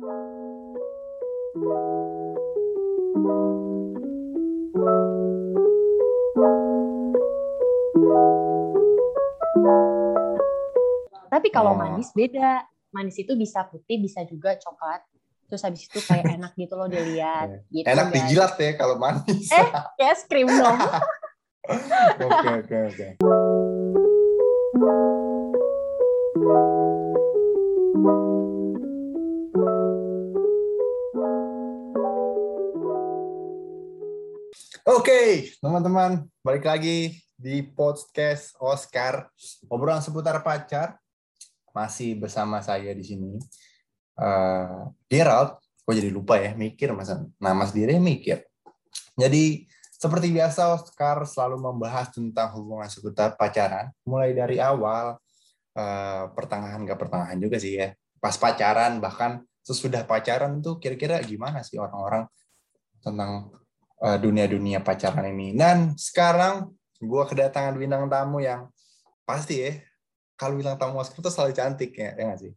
Tapi kalau Oh. manis beda. Manis itu bisa putih, bisa juga coklat. Terus habis itu kayak enak gitu loh dilihat. Gitu, Enak guys. dijilat ya kalau manis. Eh, es krim dong. Oke oke oke. Teman-teman, balik lagi di podcast Oscar obrolan seputar pacar. Masih bersama saya di sini. Eh, Gerald, kok jadi lupa ya mikir masa nama sendiri mikir. Jadi seperti biasa Oscar selalu membahas tentang hubungan seputar pacaran, mulai dari awal eh, pertengahan nggak pertengahan juga sih ya. Pas pacaran bahkan sesudah pacaran tuh kira-kira gimana sih orang-orang tentang dunia-dunia pacaran ini. Dan sekarang gua kedatangan bintang tamu yang pasti ya kalau bintang tamu Oscar tuh selalu cantik ya, ya sih?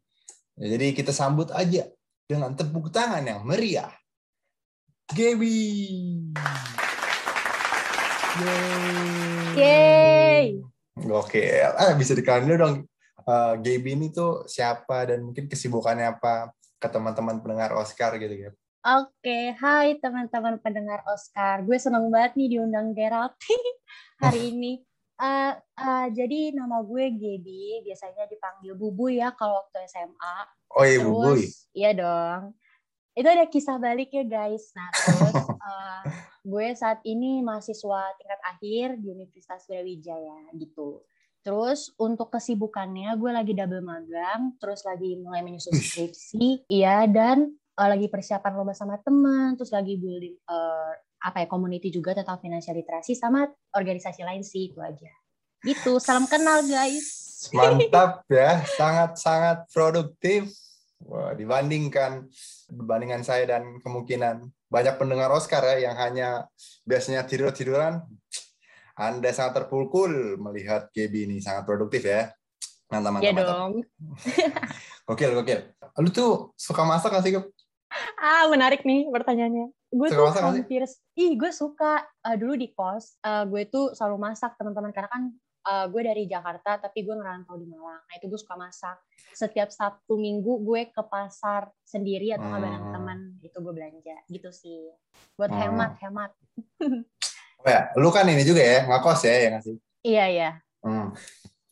Ya, jadi kita sambut aja dengan tepuk tangan yang meriah. Gaby. Yeay. Yeay. Gokil. Ah, bisa dikenalin dulu dong. eh, Gaby ini tuh siapa dan mungkin kesibukannya apa ke teman-teman pendengar Oscar gitu gitu. Oke, hai teman-teman pendengar Oscar. Gue seneng banget nih diundang Gerald hari ini. Eh, eh, jadi nama gue Gaby, biasanya dipanggil Bubu ya kalau waktu SMA. Oh iya, Terus, Bubuy. iya dong. Itu ada kisah baliknya guys. Nah, terus eh, gue saat ini mahasiswa tingkat akhir di Universitas Brawijaya gitu. Terus untuk kesibukannya gue lagi double magang, terus lagi mulai menyusun skripsi, iya dan eh, lagi persiapan lomba sama teman, terus lagi building eh, apa ya community juga tentang financial literasi sama organisasi lain sih itu aja. Gitu, salam kenal guys. Mantap ya, sangat-sangat produktif. Wah, dibandingkan dibandingkan saya dan kemungkinan banyak pendengar Oscar ya yang hanya biasanya tidur-tiduran. Anda sangat terpukul melihat Gaby ini sangat produktif ya. Mantap, mantap, Iya mantap. dong. Gokil, gokil. Lu tuh suka masak gak sih, Gap? Ah, menarik nih pertanyaannya. Gue tuh masak hampir, ih gue suka. Eh, dulu di kos, eh, gue tuh selalu masak teman-teman. Karena kan eh, gue dari Jakarta, tapi gue ngerantau di Malang. Nah itu gue suka masak. Setiap Sabtu Minggu gue ke pasar sendiri atau nggak bareng Hmm. teman. Itu gue belanja. Gitu sih. Buat Hmm. hemat-hemat. Oh ya, lu kan ini juga ya, ngakos ya, ya nggak sih? Iya, iya. Hmm.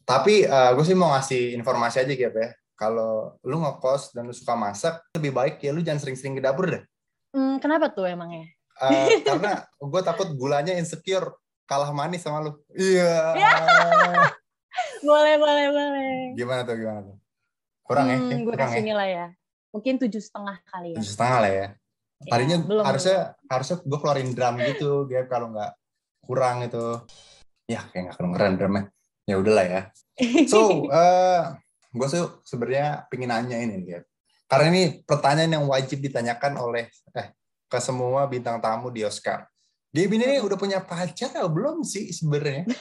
Tapi gue sih mau ngasih informasi aja Gap ya. Kalau lu ngekos dan lu suka masak, lebih baik ya lu jangan sering-sering ke dapur deh. Hmm, kenapa tuh emangnya? Eh, karena gue takut gulanya insecure kalah manis sama lu. Iya. Boleh, boleh, boleh. gimana tuh gimana tuh? Kurang ya? Hmm, Eh, gue Kurang kasih ya? nilai ya. Mungkin tujuh setengah kali ya. Tujuh setengah lah ya. Tadinya Ya, belum, harusnya harusnya gue keluarin drum gitu, Gap kalau nggak kurang itu. Ya kayak nggak kedengeran drumnya. Ya udahlah ya. So, eh gue tuh sebenarnya pengen nanya ini, Gap. Karena ini pertanyaan yang wajib ditanyakan oleh eh ke semua bintang tamu di Oscar. Gaby ini udah punya pacar atau belum sih sebenarnya?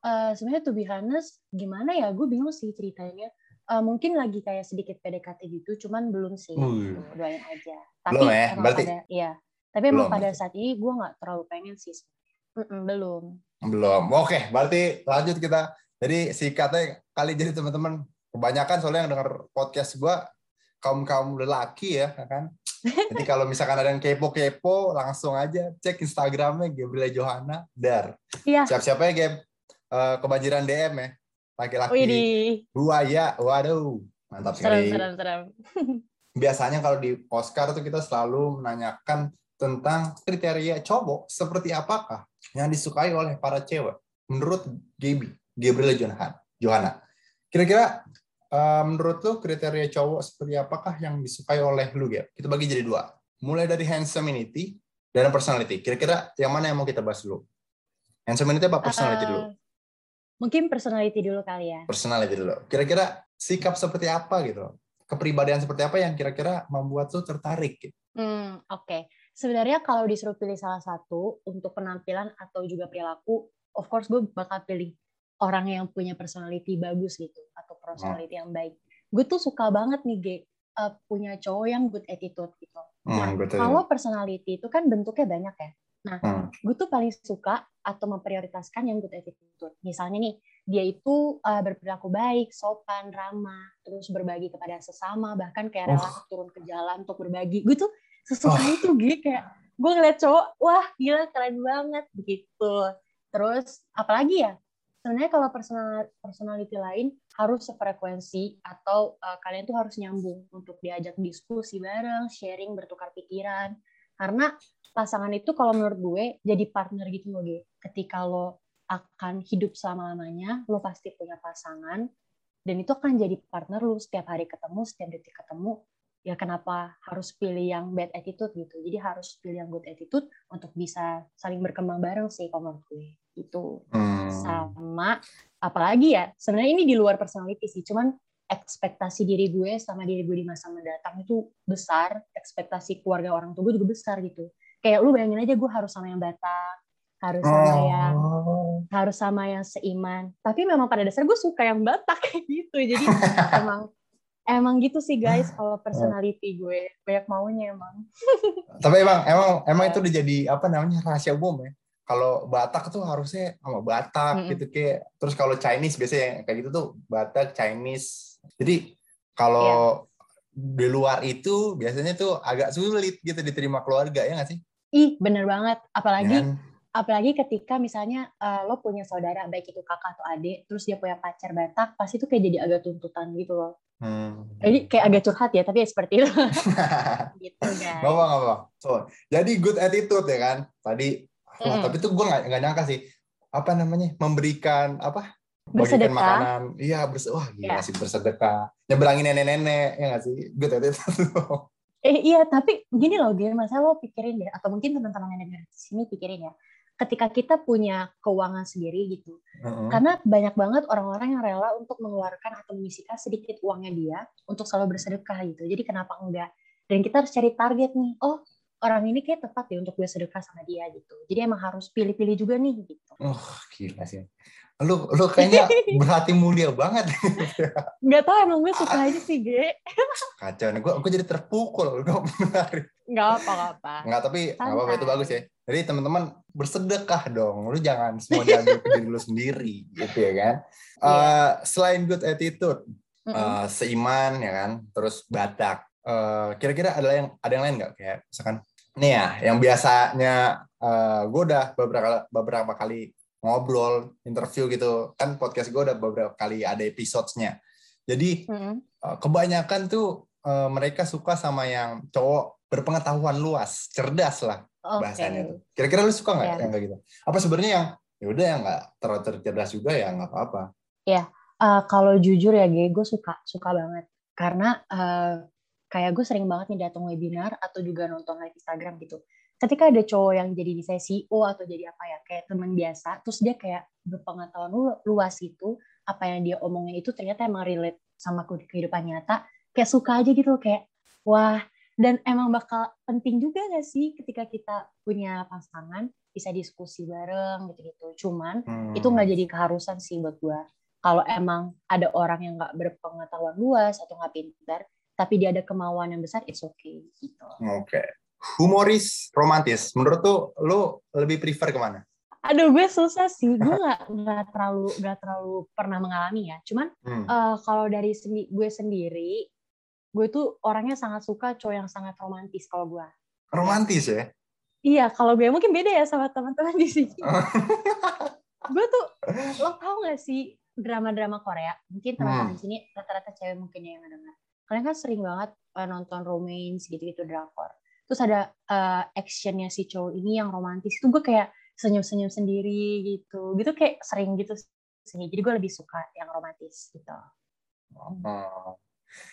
Eh, sebenarnya to be honest, gimana ya? Gue bingung sih ceritanya. Eh, mungkin lagi kayak sedikit PDKT gitu, cuman belum sih. Tuh, doain aja. Tapi Belum ya? emang Berarti- pada, iya. Tapi emang Belum pada berarti. saat ini gue nggak terlalu pengen sih. Mm-mm, belum. Belum. Oke, berarti lanjut kita. Jadi singkatnya kali jadi teman-teman kebanyakan soalnya yang dengar podcast gua kaum kaum lelaki ya kan. Jadi kalau misalkan ada yang kepo-kepo langsung aja cek Instagramnya Gabriela Johanna dar. Iya. Siap-siap ya Gab. Eh, kebanjiran DM ya. Laki-laki. Buaya. Waduh. Mantap serem, sekali. serem, serem. Biasanya kalau di Oscar tuh kita selalu menanyakan tentang kriteria cowok seperti apakah yang disukai oleh para cewek menurut Gaby, Gabriela Johanna. Johanna. Kira-kira eh, menurut lu kriteria cowok seperti apakah yang disukai oleh lu Gab? Kita bagi jadi dua. Mulai dari handsomeity dan personality. Kira-kira yang mana yang mau kita bahas dulu? Handsomeity apa personality Eh, dulu? Mungkin personality dulu kali ya. Personality dulu. Kira-kira sikap seperti apa gitu? Kepribadian seperti apa yang kira-kira membuat lu tertarik? Gitu? Hmm, oke. Sebenarnya kalau disuruh pilih salah satu untuk penampilan atau juga perilaku, of course gue bakal pilih orang yang punya personality bagus gitu atau personality yang baik. Gue tuh suka banget nih, Ge, uh, punya cowok yang good attitude gitu. Hmm, Nah, betul. kalau personality itu kan bentuknya banyak ya. Nah, Hmm. gue tuh paling suka atau memprioritaskan yang good attitude. Misalnya nih, dia itu uh, berperilaku baik, sopan, ramah, terus berbagi kepada sesama, bahkan kayak rela Oh. turun ke jalan untuk berbagi. Gue tuh sesuka Oh. itu, gitu kayak gue ngeliat cowok, wah gila keren banget begitu. Terus apalagi ya? Sebenarnya kalau personal personality lain harus sefrekuensi atau uh, kalian tuh harus nyambung untuk diajak diskusi bareng, sharing, bertukar pikiran. Karena pasangan itu kalau menurut gue jadi partner gitu loh, Ge. Ketika lo akan hidup selama-lamanya, lo pasti punya pasangan dan itu akan jadi partner lo setiap hari ketemu, setiap detik ketemu. Ya kenapa harus pilih yang bad attitude gitu. Jadi harus pilih yang good attitude untuk bisa saling berkembang bareng sih kalau menurut gue. Itu Hmm. sama apalagi ya sebenarnya ini di luar personality sih cuman ekspektasi diri gue sama diri gue di masa mendatang itu besar ekspektasi keluarga orang tua gue juga besar gitu. Kayak lu bayangin aja gue harus sama yang Batak harus sama yang Oh. harus sama yang seiman. Tapi memang pada dasar gue suka yang Batak kayak gitu. Jadi emang emang gitu sih guys kalau personality gue. Banyak maunya emang. Tapi emang emang emang itu udah jadi apa namanya rahasia umum ya. Kalau Batak tuh harusnya sama Batak Mm-mm. gitu kayak. Terus kalau Chinese biasanya kayak gitu tuh Batak Chinese. Jadi kalau di luar itu biasanya tuh agak sulit gitu diterima keluarga ya nggak sih? ih bener banget apalagi kan? apalagi ketika misalnya eh, lo punya saudara baik itu kakak atau adik terus dia punya pacar Batak pasti itu kayak jadi agak tuntutan gitu loh Hmm. jadi kayak agak curhat ya tapi ya seperti itu gitu guys Gak apa gak apa. So, jadi good attitude ya kan. Tadi, wah, Mm-mm. tapi tuh gue nggak nggak nyangka sih. Apa namanya? Memberikan apa? Bersedekah. makanan. Iya berse wah gila Ya. sih bersedekah. Nyeberangin nenek-nenek ya nggak sih? Good attitude. eh iya tapi gini loh Gil masa lo pikirin deh atau mungkin teman-teman yang dengar di sini pikirin ya ketika kita punya keuangan sendiri gitu Mm-mm. karena banyak banget orang-orang yang rela untuk mengeluarkan atau menyisihkan sedikit uangnya dia untuk selalu bersedekah gitu jadi kenapa enggak dan kita harus cari target nih oh orang ini kayak tepat ya untuk gue sedekah sama dia gitu jadi emang harus pilih-pilih juga nih gitu Oh, gila sih. Lu lu kayaknya berhati mulia banget. nggak tahu emang gue suka aja sih Ge Kacau nih. Gue gue jadi terpukul. Gue menarik. nggak apa nggak apa Enggak, tapi nggak apa-apa itu bagus ya. Jadi teman-teman bersedekah dong. Lu jangan semua diambil ke diri lu sendiri gitu ya kan. Iya. Eh, selain good attitude, Mm-mm. eh, seiman ya kan, terus Batak. Eh, kira-kira ada yang ada yang lain nggak kayak misalkan nih ya, yang biasanya eh gue udah beberapa beberapa kali ngobrol, interview gitu. Kan podcast gue udah beberapa kali ada episodenya. Jadi Mm-mm. eh, kebanyakan tuh eh, mereka suka sama yang cowok berpengetahuan luas, cerdas lah Oke. bahasanya tuh. Kira-kira lu suka nggak Iya. yang kayak gitu? Apa sebenarnya yang ya udah yang nggak terlalu cerdas juga ya nggak apa-apa. Eh, kalau jujur ya Ge, gue suka suka banget karena eh, kayak gue sering banget nih datang webinar atau juga nonton live Instagram gitu. Ketika ada cowok yang jadi misalnya CEO atau jadi apa ya kayak teman biasa, terus dia kayak berpengetahuan lu- luas itu, apa yang dia omongin itu ternyata emang relate sama ke- kehidupan nyata, kayak suka aja gitu loh, kayak wah dan emang bakal penting juga gak sih ketika kita punya pasangan bisa diskusi bareng gitu-gitu. Cuman Hmm. itu nggak jadi keharusan sih buat gue kalau emang ada orang yang nggak berpengetahuan luas atau nggak pintar tapi dia ada kemauan yang besar it's okay gitu Oke. Humoris, romantis. Menurut tuh lu lebih prefer ke mana? aduh gue susah sih gue nggak nggak terlalu nggak terlalu pernah mengalami ya cuman Hmm. eh, kalau dari sendi- gue sendiri gue tuh orangnya sangat suka cowok yang sangat romantis kalau gue Romantis ya? iya kalau gue mungkin beda ya sama teman-teman di sini gue tuh lo tau gak sih drama-drama Korea mungkin teman-teman Hmm. di sini rata-rata cewek mungkin ya yang dengar kalian kan sering banget eh, nonton romance gitu-gitu drakor terus ada eh, actionnya si cowok ini yang romantis itu gue kayak senyum-senyum sendiri gitu gitu kayak sering gitu sih jadi gue lebih suka yang romantis gitu Oh.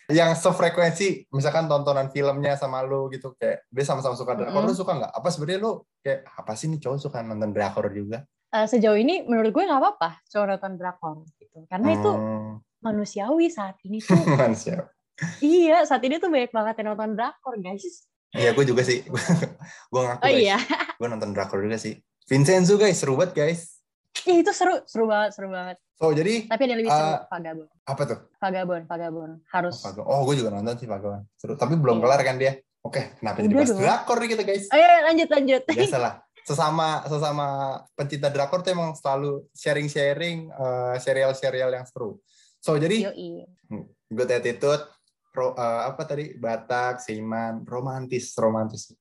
Yang sefrekuensi, misalkan tontonan filmnya sama lu gitu, kayak dia sama-sama suka drakor, Mm-mm. lu suka nggak? Apa sebenarnya lu kayak apa sih nih cowok suka nonton drakor juga? Eh, sejauh ini menurut gue nggak apa-apa cowok nonton drakor gitu karena itu Hmm, manusiawi saat ini tuh. iya saat ini tuh banyak banget yang nonton drakor guys Iya, gue juga sih. gue ngaku oh guys. iya Gue nonton drakor juga sih. Vincenzo guys, seru banget guys. Ih, itu seru, seru banget, seru banget. So jadi Tapi ada lebih seru, Uh, Vagabond. apa tuh? Vagabond, Vagabond. Harus. Oh, Vagabond. Oh, gue juga nonton sih Vagabond. Seru. Tapi belum Iya. kelar kan dia. Oke, kenapa jadi Udah bahas dong. drakor nih kita guys? Ayo, lanjut, lanjut. Biasalah. Sesama sesama pencinta drakor tuh emang selalu sharing-sharing eh, serial-serial yang seru. So jadi Yoi. good attitude, ro- eh, apa tadi Batak, Seiman, romantis, romantis.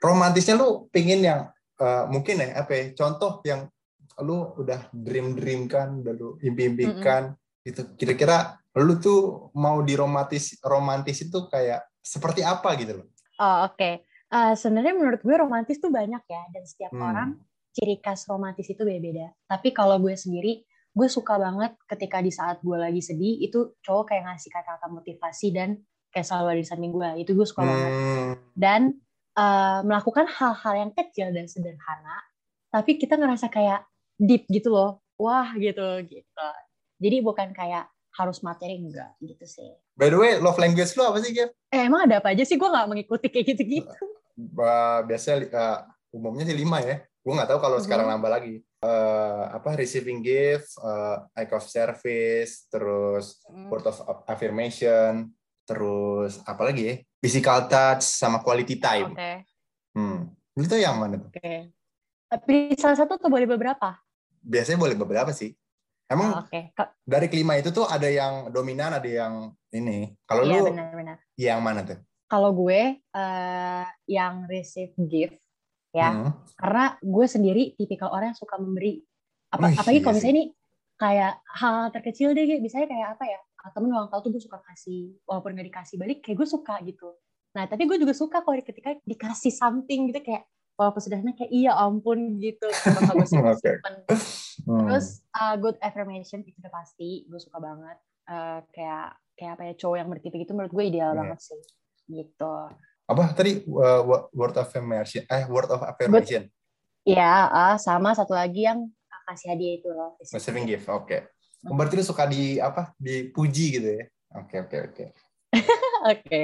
Romantisnya lu pingin yang eh, mungkin ya apa ya, contoh yang lu udah dream dream kan, udah lu impi-impikan gitu. Kira-kira lu tuh mau diromantis romantis itu kayak seperti apa gitu loh? Oh, oke. Eh, sebenarnya menurut gue romantis tuh banyak ya, dan setiap Hmm. orang ciri khas romantis itu beda-beda. Tapi kalau gue sendiri, gue suka banget ketika di saat gue lagi sedih, itu cowok kayak ngasih kata-kata motivasi dan kayak selalu ada di samping gue. Itu gue suka banget. Hmm, Dan eh, melakukan hal-hal yang kecil dan sederhana, tapi kita ngerasa kayak deep gitu loh. Wah gitu, gitu. Jadi bukan kayak harus materi enggak gitu sih. By the way, love language lu apa sih, Gap? Eh emang ada apa aja sih? Gue nggak mengikuti kayak gitu-gitu. Ba- biasanya eh, umumnya sih lima ya. Gue nggak tahu kalau Mhm. sekarang nambah lagi. Eh, apa receiving gift, eh, act of service, terus Hmm. word of affirmation, terus apa lagi ya? Physical touch sama quality time. Oke. Hmm. Itu yang mana tuh? Oke. Tapi salah satu tuh boleh beberapa. Biasanya boleh beberapa sih. Emang Oh, Oke. Ka- dari kelima itu tuh ada yang dominan, ada yang ini. Kalau Iya lu benar-benar. yang mana tuh? Kalau gue eh, yang receive gift ya, Hmm. karena gue sendiri tipikal orang yang suka memberi. Apa, Wih, apalagi iya kalau misalnya ini kayak hal terkecil deh, misalnya kayak apa ya? ah, Temen ulang tahun tuh gue suka kasih, walaupun nggak dikasih balik, kayak gue suka gitu. Nah, tapi gue juga suka kalau ketika dikasih something gitu kayak walaupun sederhana kayak iya ampun gitu. Bakal gue simpen. Oke. Hmm. Terus uh, good affirmation itu udah pasti, gue suka banget. Uh, kayak kayak apa ya cowok yang bertipe gitu menurut gue ideal Iya. banget sih. Gitu. Apa tadi uh, wo- word of affirmation? Eh, word of affirmation. Iya, uh, sama satu lagi yang uh, kasih hadiah itu loh. Receiving gift, oke. Hmm. Oh, Berarti lu suka di apa? Dipuji gitu ya? Oke oke oke. Oke.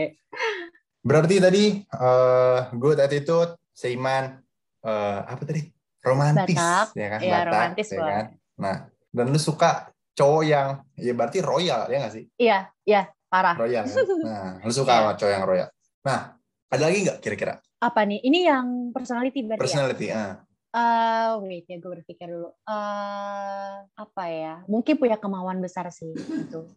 Berarti tadi eh good attitude, seiman, eh apa tadi? Romantis, Batak. ya kan? Iya, Batak, romantis ya kan? Nah, dan lu suka cowok yang ya berarti royal ya nggak sih? Iya, iya, parah. Royal. Kan? Nah, lu suka Iya. sama cowok yang royal. Nah, ada lagi nggak kira-kira Apa nih? Ini yang personality berarti ya? personality? ah. Eh, wait ya, gue berpikir dulu. Eh, apa ya? Mungkin punya kemauan besar sih gitu.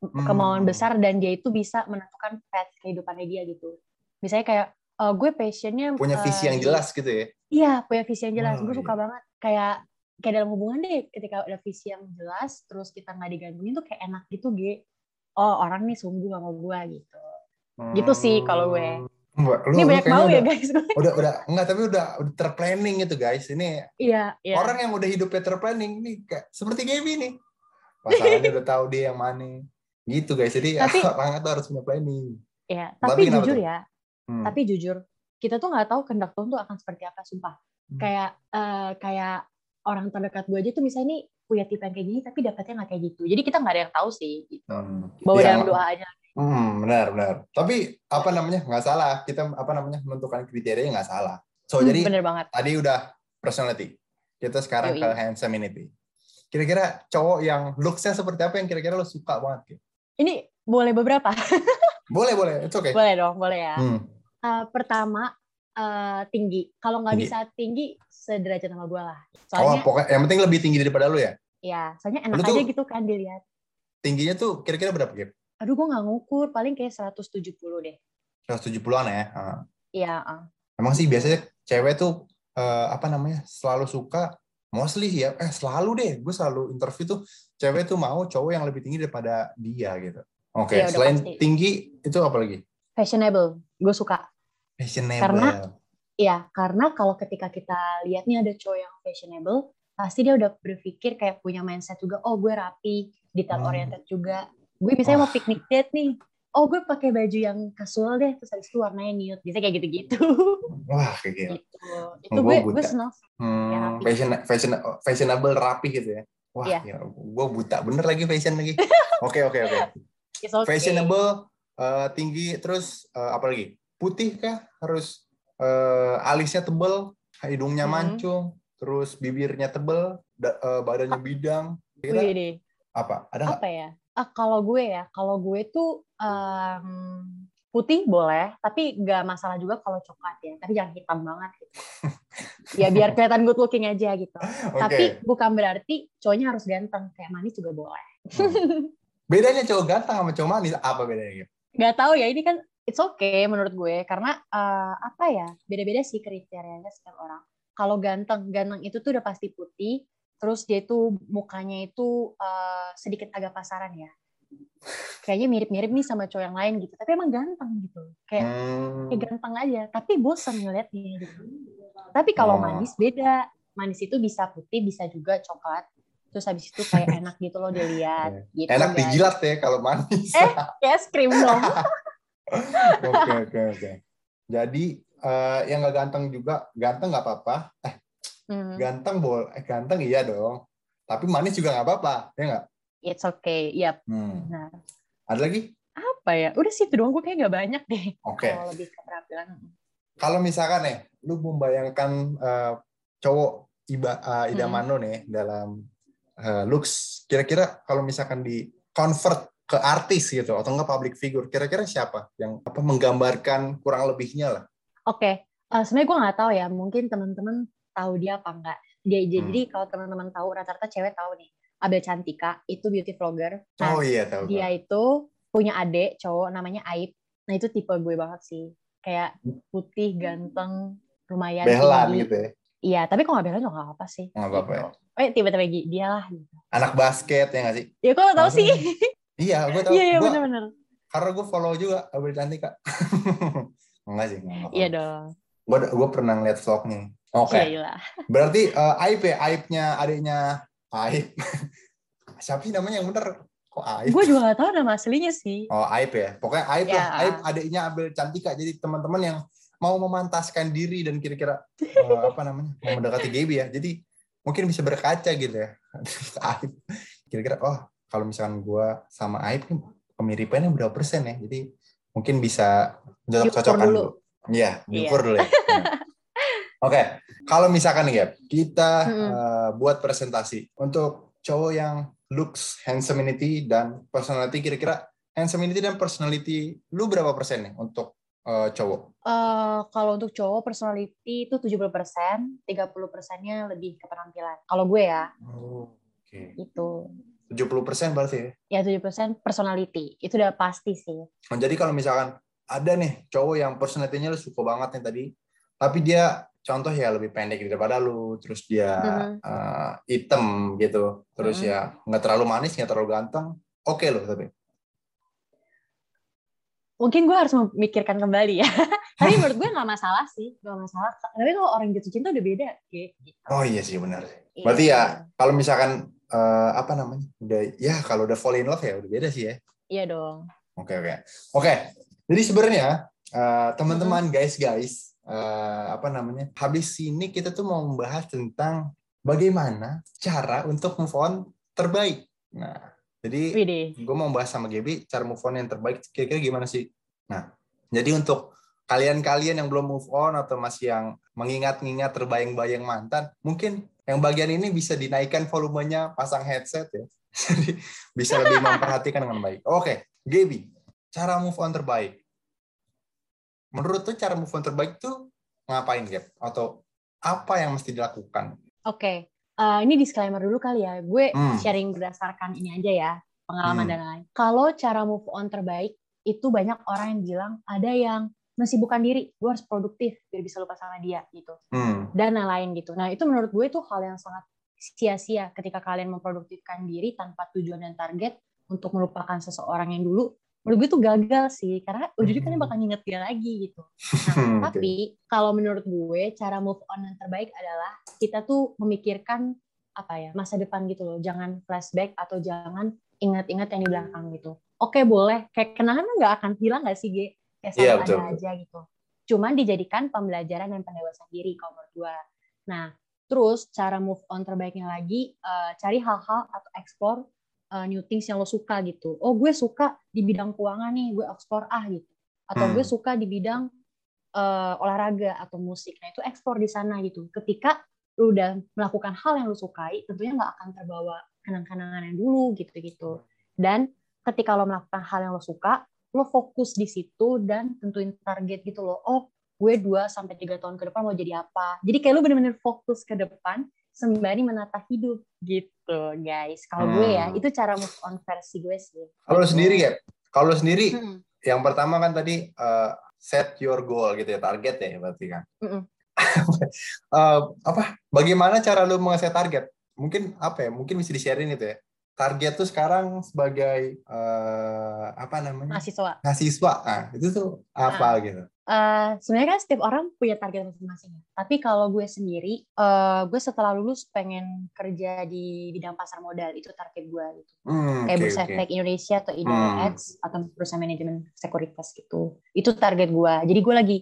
Kemauan Hmm. besar dan dia itu bisa menentukan path kehidupannya dia gitu. Misalnya kayak eh, gue passionnya Punya visi yang jelas gitu ya? Iya, punya visi yang jelas. Oh, gue iya. suka banget. Kayak kayak dalam hubungan deh, ketika ada visi yang jelas, terus kita nggak digantungin tuh kayak enak gitu, Ge. Oh, orang nih sungguh sama gue gitu. Gitu sih kalau gue. Lu, Ini banyak mau ya, guys. udah udah enggak tapi udah udah terplanning gitu guys. Ini Iya, iya. orang yang udah hidupnya terplanning nih kayak seperti Gaby nih. Pasangannya udah tahu dia yang mana. Gitu guys. Jadi Tapi- orang itu harus punya planning. Iya, Tapi jujur tuh? ya, Hmm. tapi jujur, kita tuh nggak tahu kehendak Tuhan tuh akan seperti apa, sumpah. Hmm. Kayak eh, kayak orang terdekat gue aja tuh misalnya nih punya tipe yang kayak gini, tapi dapetnya nggak kayak gitu. Jadi kita nggak ada yang tahu sih. Gitu. Hmm. Bawa Iya, dalam doa aja. Hmm, benar benar. Tapi apa namanya nggak salah. Kita apa namanya menentukan kriterianya nggak salah. So Hmm, jadi bener banget. tadi udah personality. Kita sekarang Yoi. ke handsomeity. Kira-kira cowok yang looks-nya seperti apa yang kira-kira lo suka banget? Ini boleh beberapa? Boleh boleh, it's okay. boleh dong, boleh ya. Hmm. Eh, pertama eh, tinggi. Kalau nggak bisa tinggi, sederajat sama gue lah. Oh, Soalnya, pokoknya yang penting lebih tinggi daripada lu ya. ya, soalnya enak aja gitu kan dilihat. Tingginya tuh kira-kira berapa, Gap? Aduh, gue nggak ngukur, paling kayak 170 deh. 170-an ya. Iya, ah. Emang sih biasanya cewek tuh eh, apa namanya selalu suka mostly ya eh selalu deh gue selalu interview tuh cewek tuh mau cowok yang lebih tinggi daripada dia gitu. Oke, Iya, udah selain pasti. tinggi itu apa lagi? fashionable. Gue suka. Fashionable. Karena- Iya, karena kalau ketika kita lihat nih ada cowok yang fashionable, pasti dia udah berpikir kayak punya mindset juga, oh gue rapi, detail Hmm. oriented juga. Gue misalnya mau Wah. piknik date nih, oh gue pakai baju yang casual deh, terus habis itu warnanya nude. Biasanya kayak gitu-gitu. Wah, kayak gitu. gitu. Itu Gua gue gue buta. senang. Hmm, Ya, fashion, fashion, fashionable rapi gitu ya. Wah, Iya. ya, gue buta bener lagi fashion lagi. Oke, oke, oke. Fashionable, eh, tinggi, terus eh, apa lagi? Putih kah? Harus eh, alisnya tebel, hidungnya Hmm. mancung. terus bibirnya tebel, da- eh, badannya bidang. Kira apa? Ada? Apa ya? Ah, kalau gue ya, kalau gue tuh em, putih boleh, tapi nggak masalah juga kalau coklat ya. Tapi jangan hitam banget gitu. ya biar kelihatan good looking aja gitu. Oke. Tapi bukan berarti cowoknya harus ganteng, kayak manis juga boleh. Hmm. Bedanya cowok ganteng sama cowok manis apa bedanya? Nggak tahu ya, ini kan it's okay menurut gue karena eh, apa ya beda-beda sih kriterianya setiap orang. Kalau ganteng, ganteng itu tuh udah pasti putih, terus dia itu mukanya itu eh, sedikit agak pasaran ya. Kayaknya mirip-mirip nih sama cowok yang lain gitu, tapi emang ganteng gitu. Kayak Hmm. kayak ganteng aja, tapi bosan ngeliatnya gitu. Tapi kalau Oh. manis beda. Manis itu bisa putih, bisa juga coklat. Terus habis itu kayak enak gitu loh dilihat. Gitu, Enak guys. dijilat ya kalau manis. Eh. Kayak es krim dong. Oke oke oke. Jadi eh, yang nggak ganteng juga ganteng nggak apa-apa. Eh Hmm. ganteng boleh, eh, ganteng iya dong. Tapi manis juga nggak apa-apa, ya nggak? It's okay. Yap. Hmm. Nah, Ada lagi? apa ya? Udah sih itu doang. Gue kayak gak banyak deh. Oke. Kalau lebih ke penampilan. Kalau misalkan nih, lu membayangkan eh, cowok iba, eh, idaman Hmm. nih dalam eh, looks, kira-kira kalau misalkan di convert ke artis gitu atau enggak public figure, kira-kira siapa yang apa menggambarkan kurang lebihnya lah? Oke. Eh, Sebenarnya gue nggak tahu ya. Mungkin teman-teman tahu dia apa enggak. Dia Hmm. jadi kalau teman-teman tahu rata-rata cewek tahu nih. Abel Cantika itu beauty vlogger. Nah, oh iya tahu. dia itu punya adik cowok namanya Aib. Nah itu tipe gue banget sih. Kayak putih, ganteng, lumayan Behlan tinggi. gitu ya. Iya, tapi kalau nggak Behlan juga nggak apa-apa sih. Nggak apa-apa ya. Oh, ya, tiba-tiba dia lah. Gitu. Anak basket ya nggak sih? Ya kok tahu Langsung. sih. Iya, gue tahu. Iya, iya benar-benar. karena gue follow juga Abel Cantika. enggak sih, enggak. Iya dong. Gue gue pernah ngeliat vlognya. Oke. Gila. Berarti eh, Aib ya, Aibnya adiknya Aib. Siapa sih namanya yang bener? Kok Aib? Gue juga nggak tahu nama aslinya sih. Oh Aib ya. Pokoknya Aib lah. Ya. Aib adiknya Abel Cantika. Jadi teman-teman yang mau memantaskan diri dan kira-kira eh, apa namanya mau mendekati Gaby ya. Jadi mungkin bisa berkaca gitu ya. Aib. Kira-kira oh kalau misalkan gue sama Aib nih kemiripannya berapa persen ya. Jadi mungkin bisa cocok-cocokan dulu. Iya, Iya. diukur dulu ya. Oke, kalau misalkan nih Gap, kita Mm-mm. eh, buat presentasi untuk cowok yang looks, handsomeity dan personality kira-kira handsomeity dan personality lu berapa persen nih untuk eh, cowok? Eh, kalau untuk cowok personality itu 70 persen, 30 persennya lebih ke penampilan. Kalau gue ya, Oke. itu. 70 persen berarti ya. Ya 70 persen personality. Itu udah pasti sih. Nah, Jadi kalau misalkan ada nih cowok yang personality-nya lu suka banget nih tadi, tapi dia contoh ya lebih pendek daripada lu, terus dia Mhm. eh, hitam gitu, terus Mhm. ya nggak terlalu manis, nggak terlalu ganteng, oke loh tapi. Mungkin gue harus memikirkan kembali ya. Tapi menurut gue nggak masalah sih. Nggak masalah. Tapi kalau orang jatuh cinta udah beda. Gitu. Oh iya sih benar. Iya. Berarti ya kalau misalkan eh, apa namanya, udah ya kalau udah fall in love ya udah beda sih ya. Iya dong. Oke oke oke. Jadi sebenarnya eh, teman-teman guys guys eh, apa namanya, habis ini kita tuh mau membahas tentang bagaimana cara untuk move on terbaik. Nah, jadi gue mau bahas sama Gaby cara move on yang terbaik kira-kira gimana sih? Nah, jadi untuk kalian-kalian yang belum move on atau masih yang mengingat-ingat terbayang-bayang mantan, mungkin yang bagian ini bisa dinaikkan volumenya, pasang headset ya. Jadi bisa lebih memperhatikan dengan baik. Oke, Gaby, cara move on terbaik. Menurut tuh cara move on terbaik tuh ngapain, Gap? Atau apa yang mesti dilakukan? Oke. Eh, ini disclaimer dulu kali ya. Gue Hmm. sharing berdasarkan ini aja ya. Pengalaman Hmm. dan lain. Kalau cara move on terbaik, itu banyak orang yang bilang ada yang mensibukkan diri. Gue harus produktif biar bisa lupa sama dia gitu. Hmm. dan lain-lain gitu. Nah itu menurut gue itu hal yang sangat sia-sia ketika kalian memproduktifkan diri tanpa tujuan dan target untuk melupakan seseorang yang dulu. Menurut gue itu gagal sih, karena ujungnya kalian bakal nginget dia lagi gitu. Nah, Hmm, tapi kalau menurut gue cara move on yang terbaik adalah kita tuh memikirkan apa ya masa depan gitu loh. Jangan flashback atau jangan ingat-ingat yang di belakang gitu. Oke boleh, kayak kenangan nggak akan hilang nggak sih Ge? Kayak Iya, selalu betul, ada betul. aja gitu. Cuman dijadikan pembelajaran dan pendewasaan diri kalau menurut gue. Nah, terus cara move on terbaiknya lagi eh, cari hal-hal atau explore eh, new things yang lo suka gitu. Oh, gue suka di bidang keuangan nih, gue explore ah gitu. Atau Hmm. gue suka di bidang eh, olahraga atau musik. Nah, itu explore di sana gitu. Ketika lu udah melakukan hal yang lu sukai, tentunya nggak akan terbawa kenang-kenangan yang dulu gitu-gitu. Dan ketika lo melakukan hal yang lo suka, lo fokus di situ dan tentuin target gitu loh. Oh, gue 2 sampai 3 tahun ke depan mau jadi apa. Jadi kayak lo bener-bener fokus ke depan sembari menata hidup gitu, guys. Kalau hmm. gue ya, itu cara move on versi gue sih. Kalau sendiri ya, kalau sendiri hmm. yang pertama kan tadi uh, set your goal gitu ya, target ya berarti kan. Hmm uh, apa bagaimana cara lu mengasih target mungkin apa ya mungkin bisa di sharing itu ya target tuh sekarang sebagai uh, apa namanya mahasiswa mahasiswa ah itu tuh apa nah, gitu uh, sebenarnya kan setiap orang punya target masing-masing tapi kalau gue sendiri uh, gue setelah lulus pengen kerja di bidang pasar modal itu target gue gitu hmm, kayak okay, bursa okay. efek Indonesia atau IDX hmm. atau perusahaan manajemen sekuritas gitu itu target gue jadi gue lagi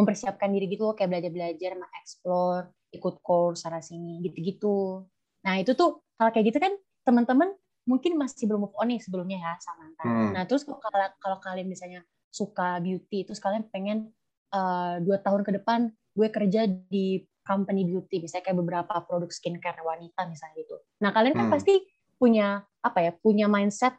mempersiapkan diri gitu loh kayak belajar-belajar, mengeksplor, ikut course sana sini gitu-gitu. Nah, itu tuh kalau kayak gitu kan teman-teman mungkin masih belum move on nih sebelumnya ya sama mantan. Hmm. Nah, terus kalau kalau kalian misalnya suka beauty, terus kalian pengen uh, dua tahun ke depan gue kerja di company beauty, misalnya kayak beberapa produk skincare wanita misalnya gitu. Nah, kalian kan hmm. pasti punya apa ya, punya mindset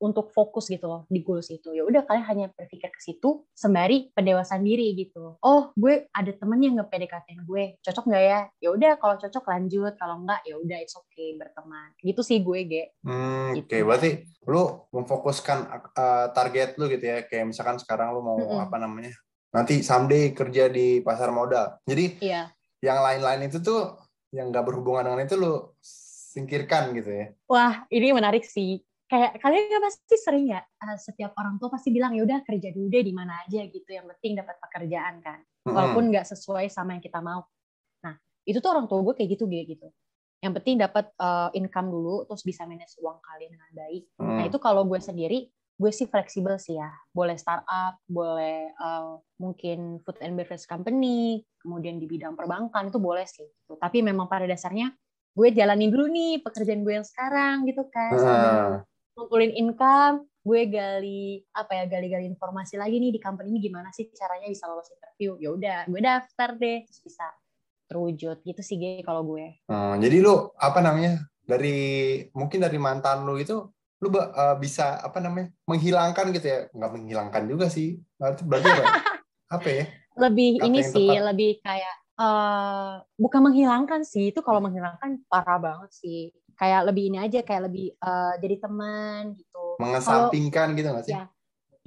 untuk fokus gitu loh di goals itu. Ya udah kalian hanya berpikir ke situ sembari pendewasaan diri gitu. Oh gue ada temen yang nge PDKT gue cocok nggak ya? Ya udah kalau cocok lanjut kalau enggak ya udah it's okay berteman. Gitu sih gue ge. Hmm, gitu. oke. Okay. berarti lu memfokuskan uh, target lu gitu ya? Kayak misalkan sekarang lu mau mm -hmm. apa namanya? Nanti someday kerja di pasar modal. Jadi iya. yang lain-lain itu tuh yang nggak berhubungan dengan itu lu singkirkan gitu ya? Wah ini menarik sih kayak kalian kan pasti sering ya uh, setiap orang tua pasti bilang ya udah kerja dulu deh di mana aja gitu. Yang penting dapat pekerjaan kan. Walaupun nggak sesuai sama yang kita mau. Nah itu tuh orang tua gue kayak gitu gitu. Yang penting dapat uh, income dulu terus bisa manage uang kalian dengan baik. Hmm. nah itu kalau gue sendiri gue sih fleksibel sih ya. Boleh startup boleh uh, mungkin food and beverage company kemudian di bidang perbankan itu boleh sih tapi memang pada dasarnya gue jalanin dulu nih pekerjaan gue yang sekarang gitu kan. Uh ngumpulin income, gue gali apa ya gali-gali informasi lagi nih di company ini gimana sih caranya bisa lolos interview. Ya udah, gue daftar deh terus bisa terwujud gitu sih gue kalau gue. Hmm, jadi lu apa namanya? Dari mungkin dari mantan lu itu lu uh, bisa apa namanya? menghilangkan gitu ya. Nggak menghilangkan juga sih. Berarti berarti apa? apa ya? Lebih Kata ini sih, tepat. lebih kayak uh, bukan menghilangkan sih. Itu kalau menghilangkan parah banget sih kayak lebih ini aja kayak lebih uh, jadi teman gitu. Mengesampingkan gitu nggak sih? Ya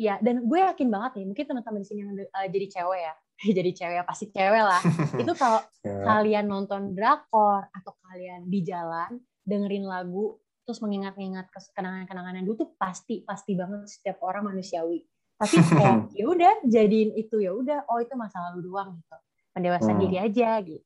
ya dan gue yakin banget nih mungkin teman-teman di sini yang uh, jadi cewek ya. Jadi cewek ya pasti cewek lah. Itu kalau yeah. kalian nonton drakor atau kalian di jalan dengerin lagu terus mengingat-ingat kenangan-kenangan yang dulu tuh pasti pasti banget setiap orang manusiawi. Tapi kayak ya udah jadiin itu ya udah oh itu masa lalu doang gitu. Pendewasaan hmm. diri aja gitu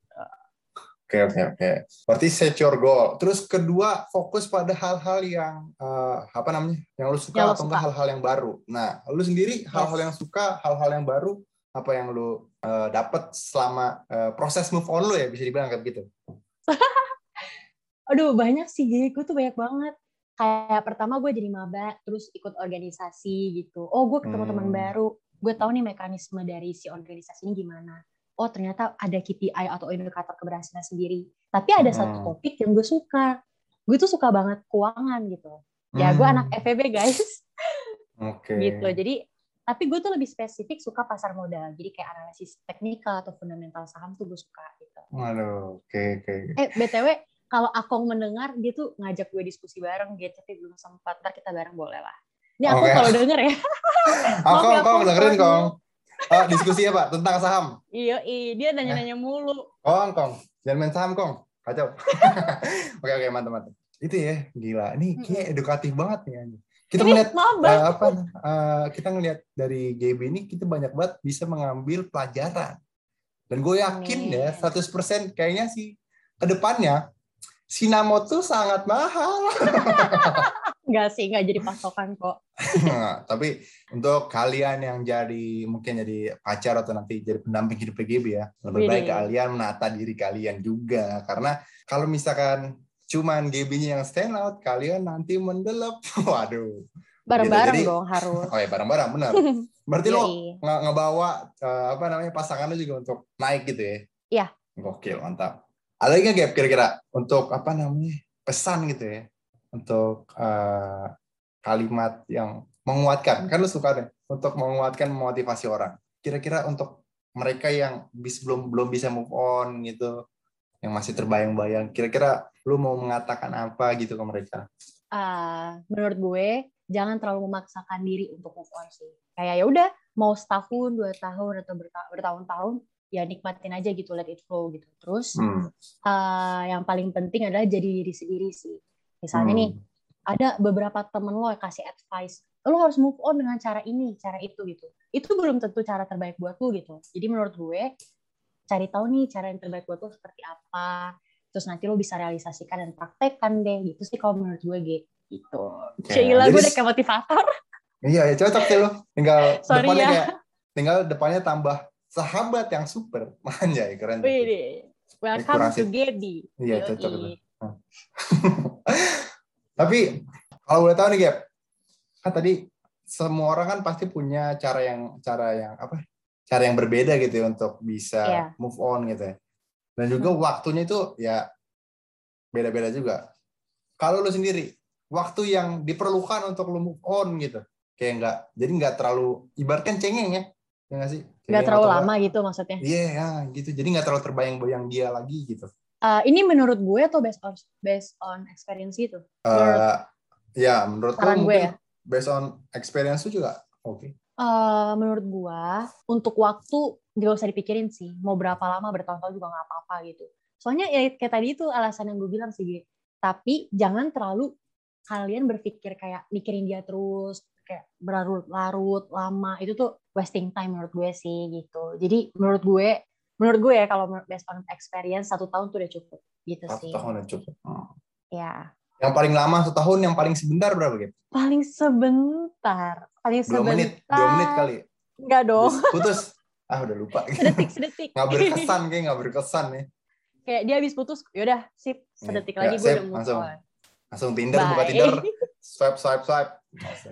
Oke oke oke. Berarti set your goal. Terus kedua fokus pada hal-hal yang uh, apa namanya? Yang lu suka yang atau enggak hal-hal yang baru. Nah, lu sendiri hal-hal yang suka, hal-hal yang baru apa yang lu uh, dapat selama uh, proses move on lu ya bisa dibilang kayak gitu. Aduh, banyak sih. Jadi gue tuh banyak banget. Kayak pertama gue jadi maba, terus ikut organisasi gitu. Oh, gue ketemu hmm. teman baru. Gue tahu nih mekanisme dari si organisasi ini gimana oh ternyata ada KPI atau indikator keberhasilan sendiri. Tapi ada hmm. satu topik yang gue suka. Gue tuh suka banget keuangan gitu. Ya gue anak hmm. FEB guys. Oke. Okay. gitu. Jadi tapi gue tuh lebih spesifik suka pasar modal. Jadi kayak analisis teknikal atau fundamental saham tuh gue suka gitu. Waduh, oke okay, oke. Okay. Eh btw kalau Akong mendengar dia tuh ngajak gue diskusi bareng gitu tapi belum sempat. Ntar kita bareng boleh lah. Ini aku okay. kalau denger ya. Akong, ya, Akong dengerin Kong. Oh, diskusi ya Pak tentang saham. Iya, dia nanya-nanya eh. mulu. Kong, Kong, jangan main saham Kong, kacau. oke oke mantap mantap. Itu ya gila, ini kayak edukatif banget nih. Kita ngeliat uh, apa? Uh, kita ngeliat dari GB ini kita banyak banget bisa mengambil pelajaran. Dan gue yakin Amin. ya 100% kayaknya sih ke depannya Sinamo tuh sangat mahal. Enggak sih, enggak jadi pasokan kok. nah, tapi untuk kalian yang jadi mungkin jadi pacar atau nanti jadi pendamping hidup PGB ya, lebih Wih. baik kalian menata diri kalian juga karena kalau misalkan cuman GB-nya yang stand out, kalian nanti mendelep. Waduh. Bareng-bareng gitu. dong harus. Oh ya bareng-bareng benar. Berarti lo nge ngebawa uh, apa namanya pasangan lo juga untuk naik gitu ya? Iya. Gokil, mantap. Ada lagi nggak Gap kira-kira? Untuk apa namanya pesan gitu ya. Untuk uh, kalimat yang menguatkan. Kan lu suka deh untuk menguatkan memotivasi orang. Kira-kira untuk mereka yang bis belum belum bisa move on gitu yang masih terbayang-bayang kira-kira lu mau mengatakan apa gitu ke mereka? Uh, menurut gue jangan terlalu memaksakan diri untuk move on sih. Kayak ya udah mau setahun dua tahun atau bertahun-tahun ya nikmatin aja gitu let it flow gitu terus hmm. uh, yang paling penting adalah jadi diri sendiri sih misalnya hmm. nih ada beberapa temen lo yang kasih advice lo harus move on dengan cara ini cara itu gitu itu belum tentu cara terbaik buat lo gitu jadi menurut gue cari tahu nih cara yang terbaik buat lo seperti apa terus nanti lo bisa realisasikan dan praktekkan deh gitu sih kalau menurut gue gitu okay. Cila gue udah kayak motivator iya ya cocok sih lo tinggal Sorry depannya ya. kayak tinggal depannya tambah sahabat yang super manja ya keren Wih, welcome to Gaby iya cocok tapi kalau boleh tahu nih Gap kan tadi semua orang kan pasti punya cara yang cara yang apa cara yang berbeda gitu ya untuk bisa yeah. move on gitu ya. Dan juga hmm. waktunya itu ya beda-beda juga. Kalau lu sendiri, waktu yang diperlukan untuk lu move on gitu, kayak enggak, jadi enggak terlalu ibaratkan cengeng ya, ya nggak sih? Enggak terlalu lama gitu maksudnya? Iya, yeah, gitu. Jadi enggak terlalu terbayang-bayang dia lagi gitu. Uh, ini menurut gue atau based on based on experience itu? Uh, ya, menurut gue ya. Based on experience itu juga oke. Okay. Uh, menurut gua untuk waktu gak usah dipikirin sih mau berapa lama bertahun-tahun juga nggak apa-apa gitu soalnya ya kayak tadi itu alasan yang gue bilang sih gitu. tapi jangan terlalu kalian berpikir kayak mikirin dia terus kayak berlarut-larut lama itu tuh wasting time menurut gue sih gitu jadi menurut gue menurut gue ya kalau based on experience satu tahun tuh udah cukup gitu satu sih tahun udah cukup oh. ya yang paling lama satu tahun, yang paling sebentar berapa gitu? Paling sebentar, paling dua sebentar. menit, dua menit kali. Enggak dong. Putus. Ah udah lupa. Sedetik, sedetik. nggak berkesan kayak nggak berkesan nih. Kayak dia habis putus, yaudah sip, sedetik lagi gue udah langsung, Langsung Tinder, Bye. buka Tinder, swipe, swipe, swipe.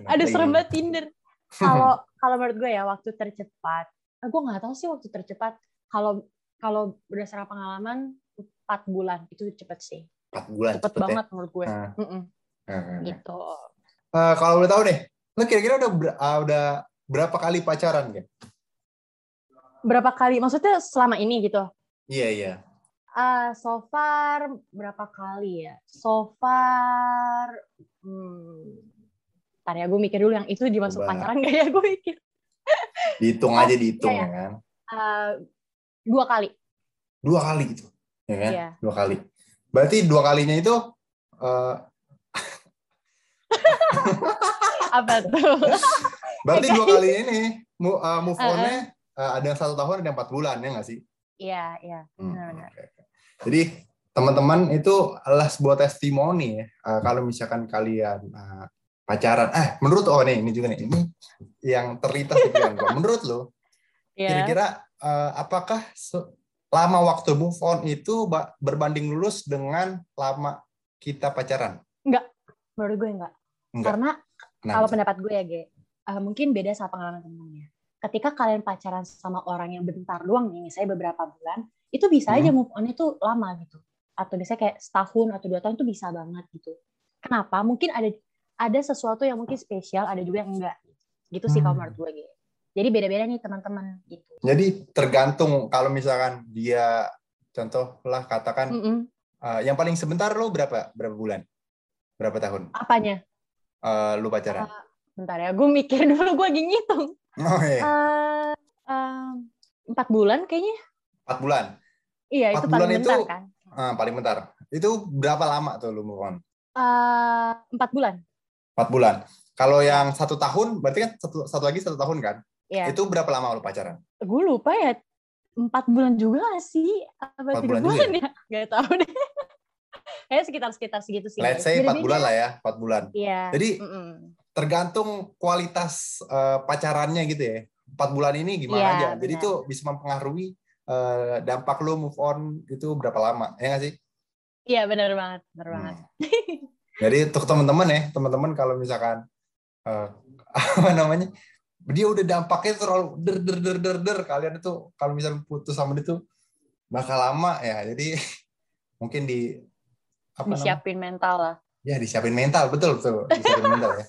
Aduh serem banget Tinder. Kalau kalau menurut gue ya waktu tercepat, ah, gue nggak tahu sih waktu tercepat. Kalau kalau berdasarkan pengalaman empat bulan itu cepet sih empat bulan cepet, cepet ya? banget ya? menurut gue nah. Mm gitu uh, kalau boleh tahu deh lo kira-kira udah ber uh, udah berapa kali pacaran kan berapa kali maksudnya selama ini gitu iya yeah, iya yeah. Uh, so far berapa kali ya so far hmm, Ntar ya gue mikir dulu yang itu dimasuk Coba. pacaran gak ya gue mikir dihitung oh, aja dihitung iya, ya kan uh, dua kali dua kali gitu ya kan yeah. dua kali Berarti dua kalinya itu uh... apa tuh? Berarti dua kali ini uh, move on-nya uh, ada yang satu tahun ada yang empat bulan ya nggak sih? Iya iya. Hmm, okay. Jadi teman-teman itu adalah sebuah testimoni ya. Uh, kalau misalkan kalian uh, pacaran, eh menurut oh nih ini juga nih ini yang terlintas di pikiran gue. Menurut lo, yeah. kira-kira uh, apakah lama waktu move on itu berbanding lurus dengan lama kita pacaran? Enggak, menurut gue enggak. enggak. Karena Kenapa? kalau pendapat gue ya, Ge, uh, mungkin beda sama pengalaman teman-temannya. Ketika kalian pacaran sama orang yang bentar doang nih, misalnya beberapa bulan, itu bisa hmm. aja move on itu lama gitu. Atau misalnya kayak setahun atau dua tahun itu bisa banget gitu. Kenapa? Mungkin ada ada sesuatu yang mungkin spesial, ada juga yang enggak. Gitu sih hmm. kalau menurut gue, Ge. Jadi beda-beda nih teman-teman gitu. Jadi tergantung kalau misalkan dia contoh lah katakan mm -mm. Uh, yang paling sebentar lo berapa berapa bulan? Berapa tahun? Apanya? Uh, lu pacaran? Uh, bentar ya, gue mikir dulu gue lagi ngitung. Oh, iya. uh, uh, empat bulan kayaknya. Empat bulan? Iya, empat itu bulan paling itu, bentar kan? Uh, paling bentar. Itu berapa lama tuh lu move on? Uh, empat bulan. Empat bulan. Kalau yang satu tahun, berarti kan satu, satu lagi satu tahun kan? Yeah. Itu berapa lama lo pacaran? Gue lupa ya. Empat bulan juga sih? Apa tiga bulan, bulan ya? ya? Gak tau deh. Kayaknya sekitar-sekitar segitu sih. Let's say empat bulan lah ya. Empat bulan. Iya. Jadi mm -mm. tergantung kualitas uh, pacarannya gitu ya. Empat bulan ini gimana yeah, aja. Jadi itu bisa mempengaruhi uh, dampak lo move on itu berapa lama. Ya nggak sih? Iya benar banget. Benar hmm. banget. Jadi untuk teman-teman ya. Teman-teman kalau misalkan uh, apa namanya dia udah dampaknya terlalu der der der der der kalian itu kalau misalnya putus sama dia tuh bakal lama ya jadi mungkin di apa disiapin namanya? mental lah ya disiapin mental betul betul disiapin mental ya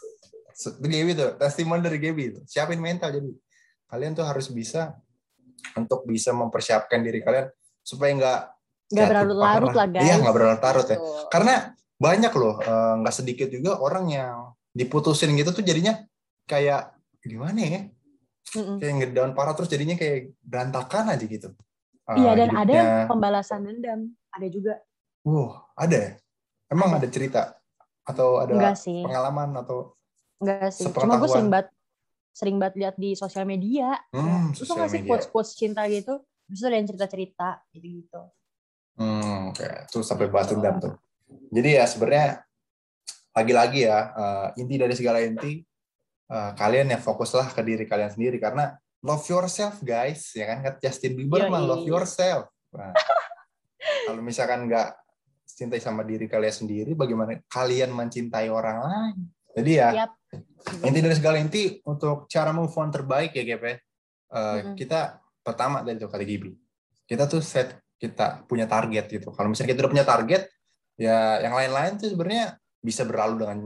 itu Gaby tuh testimoni dari Gaby itu siapin mental jadi kalian tuh harus bisa untuk bisa mempersiapkan diri kalian supaya nggak nggak berlarut-larut lah guys. Iya nggak berlarut-larut ya. Karena banyak loh eh, nggak uh, sedikit juga orang yang diputusin gitu tuh jadinya kayak gimana ya? Mm-mm. kayak ngedown parah terus jadinya kayak berantakan aja gitu. Uh, iya dan hidupnya. ada pembalasan dendam. Ada juga. Wow ada ya? Emang ada, ada cerita? Atau ada Enggak sih. pengalaman atau Enggak sih. Cuma gue sering banget sering banget lihat di sosial media. Hmm, terus nggak sih quotes quotes cinta gitu. Terus ada yang cerita cerita gitu gitu hmm oke. Okay. terus sampai bahas dendam tuh. Jadi ya sebenarnya lagi-lagi ya uh, inti dari segala inti uh, kalian ya fokuslah ke diri kalian sendiri. Karena love yourself guys. Ya kan? Justin Bieber mah love yourself. Nah, kalau misalkan nggak cintai sama diri kalian sendiri bagaimana kalian mencintai orang lain jadi ya yep. inti dari segala inti untuk cara move on terbaik ya GP uh, mm -hmm. kita pertama dari itu kata Gibi. Kita tuh set kita punya target gitu. Kalau misalnya kita udah punya target ya yang lain-lain tuh sebenarnya bisa berlalu dengan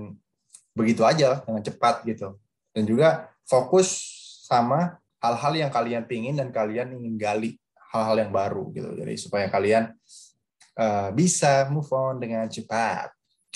begitu aja dengan cepat gitu. Dan juga fokus sama hal-hal yang kalian pingin dan kalian ingin gali hal-hal yang baru gitu. Jadi supaya kalian uh, bisa move on dengan cepat.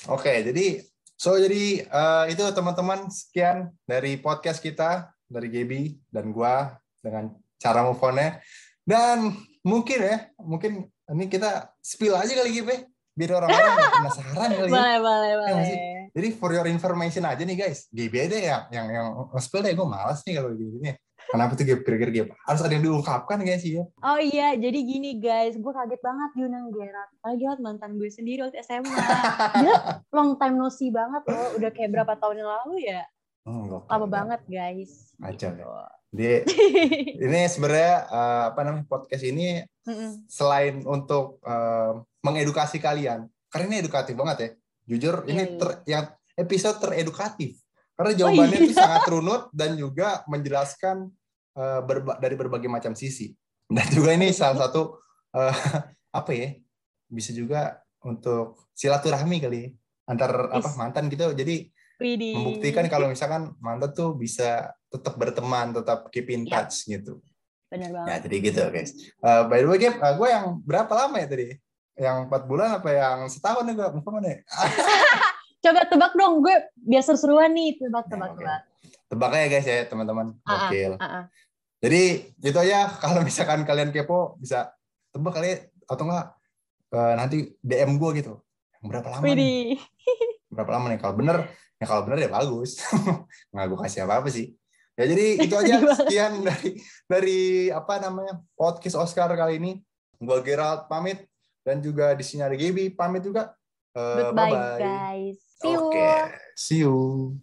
Oke okay, jadi so jadi uh, itu teman-teman sekian dari podcast kita dari Gaby dan gua dengan cara move on-nya dan mungkin ya mungkin ini kita spill aja kali gitu biar orang-orang penasaran kali ya. Boleh, boleh, ya. Jadi for your information aja nih guys, GBD ya, yang yang spill deh, gue malas nih kalau gini. Kenapa tuh kira-kira gitu? Harus ada yang diungkapkan guys ya? Oh iya, jadi gini guys, gue kaget banget diundang Gerard. Lagi mantan gue sendiri waktu SMA. Dia long time no see banget loh, udah kayak berapa tahun yang lalu ya. Hmm, Lama banget guys. Aja gitu. Di, ini sebenarnya uh, apa namanya podcast ini mm selain untuk uh, mengedukasi kalian, karena ini edukatif banget ya. Jujur yeah, ini iya. ter, yang episode teredukatif karena oh, jawabannya oh, iya. itu sangat runut dan juga menjelaskan uh, berba dari berbagai macam sisi. Dan juga ini salah satu uh, apa ya? Bisa juga untuk silaturahmi kali ya, antar apa mantan gitu. Jadi Widih. membuktikan kalau misalkan mantan tuh bisa tetap berteman, tetap keep in iya. touch ya. gitu. Benar banget. Ya, jadi gitu guys. Uh, by the way, Gap, uh, gue yang berapa lama ya tadi? Yang empat bulan apa yang setahun nih gue? Mana ya? Coba tebak dong, gue biasa seruan nih, tebak, tebak, tebak. Tebak ya guys ya teman-teman. Ah, ah, Oke. Uh. Jadi itu aja kalau misalkan kalian kepo bisa tebak kali atau enggak uh, nanti DM gue gitu. Berapa lama nih? Berapa lama nih? Kalau bener, ya kalau bener ya bagus. nggak gue kasih apa-apa sih. Ya jadi itu aja sekian dari dari apa namanya podcast Oscar kali ini. Gue Gerald pamit dan juga di sini ada Gaby pamit juga. Uh, Goodbye bye -bye. guys. See you. Okay. See you.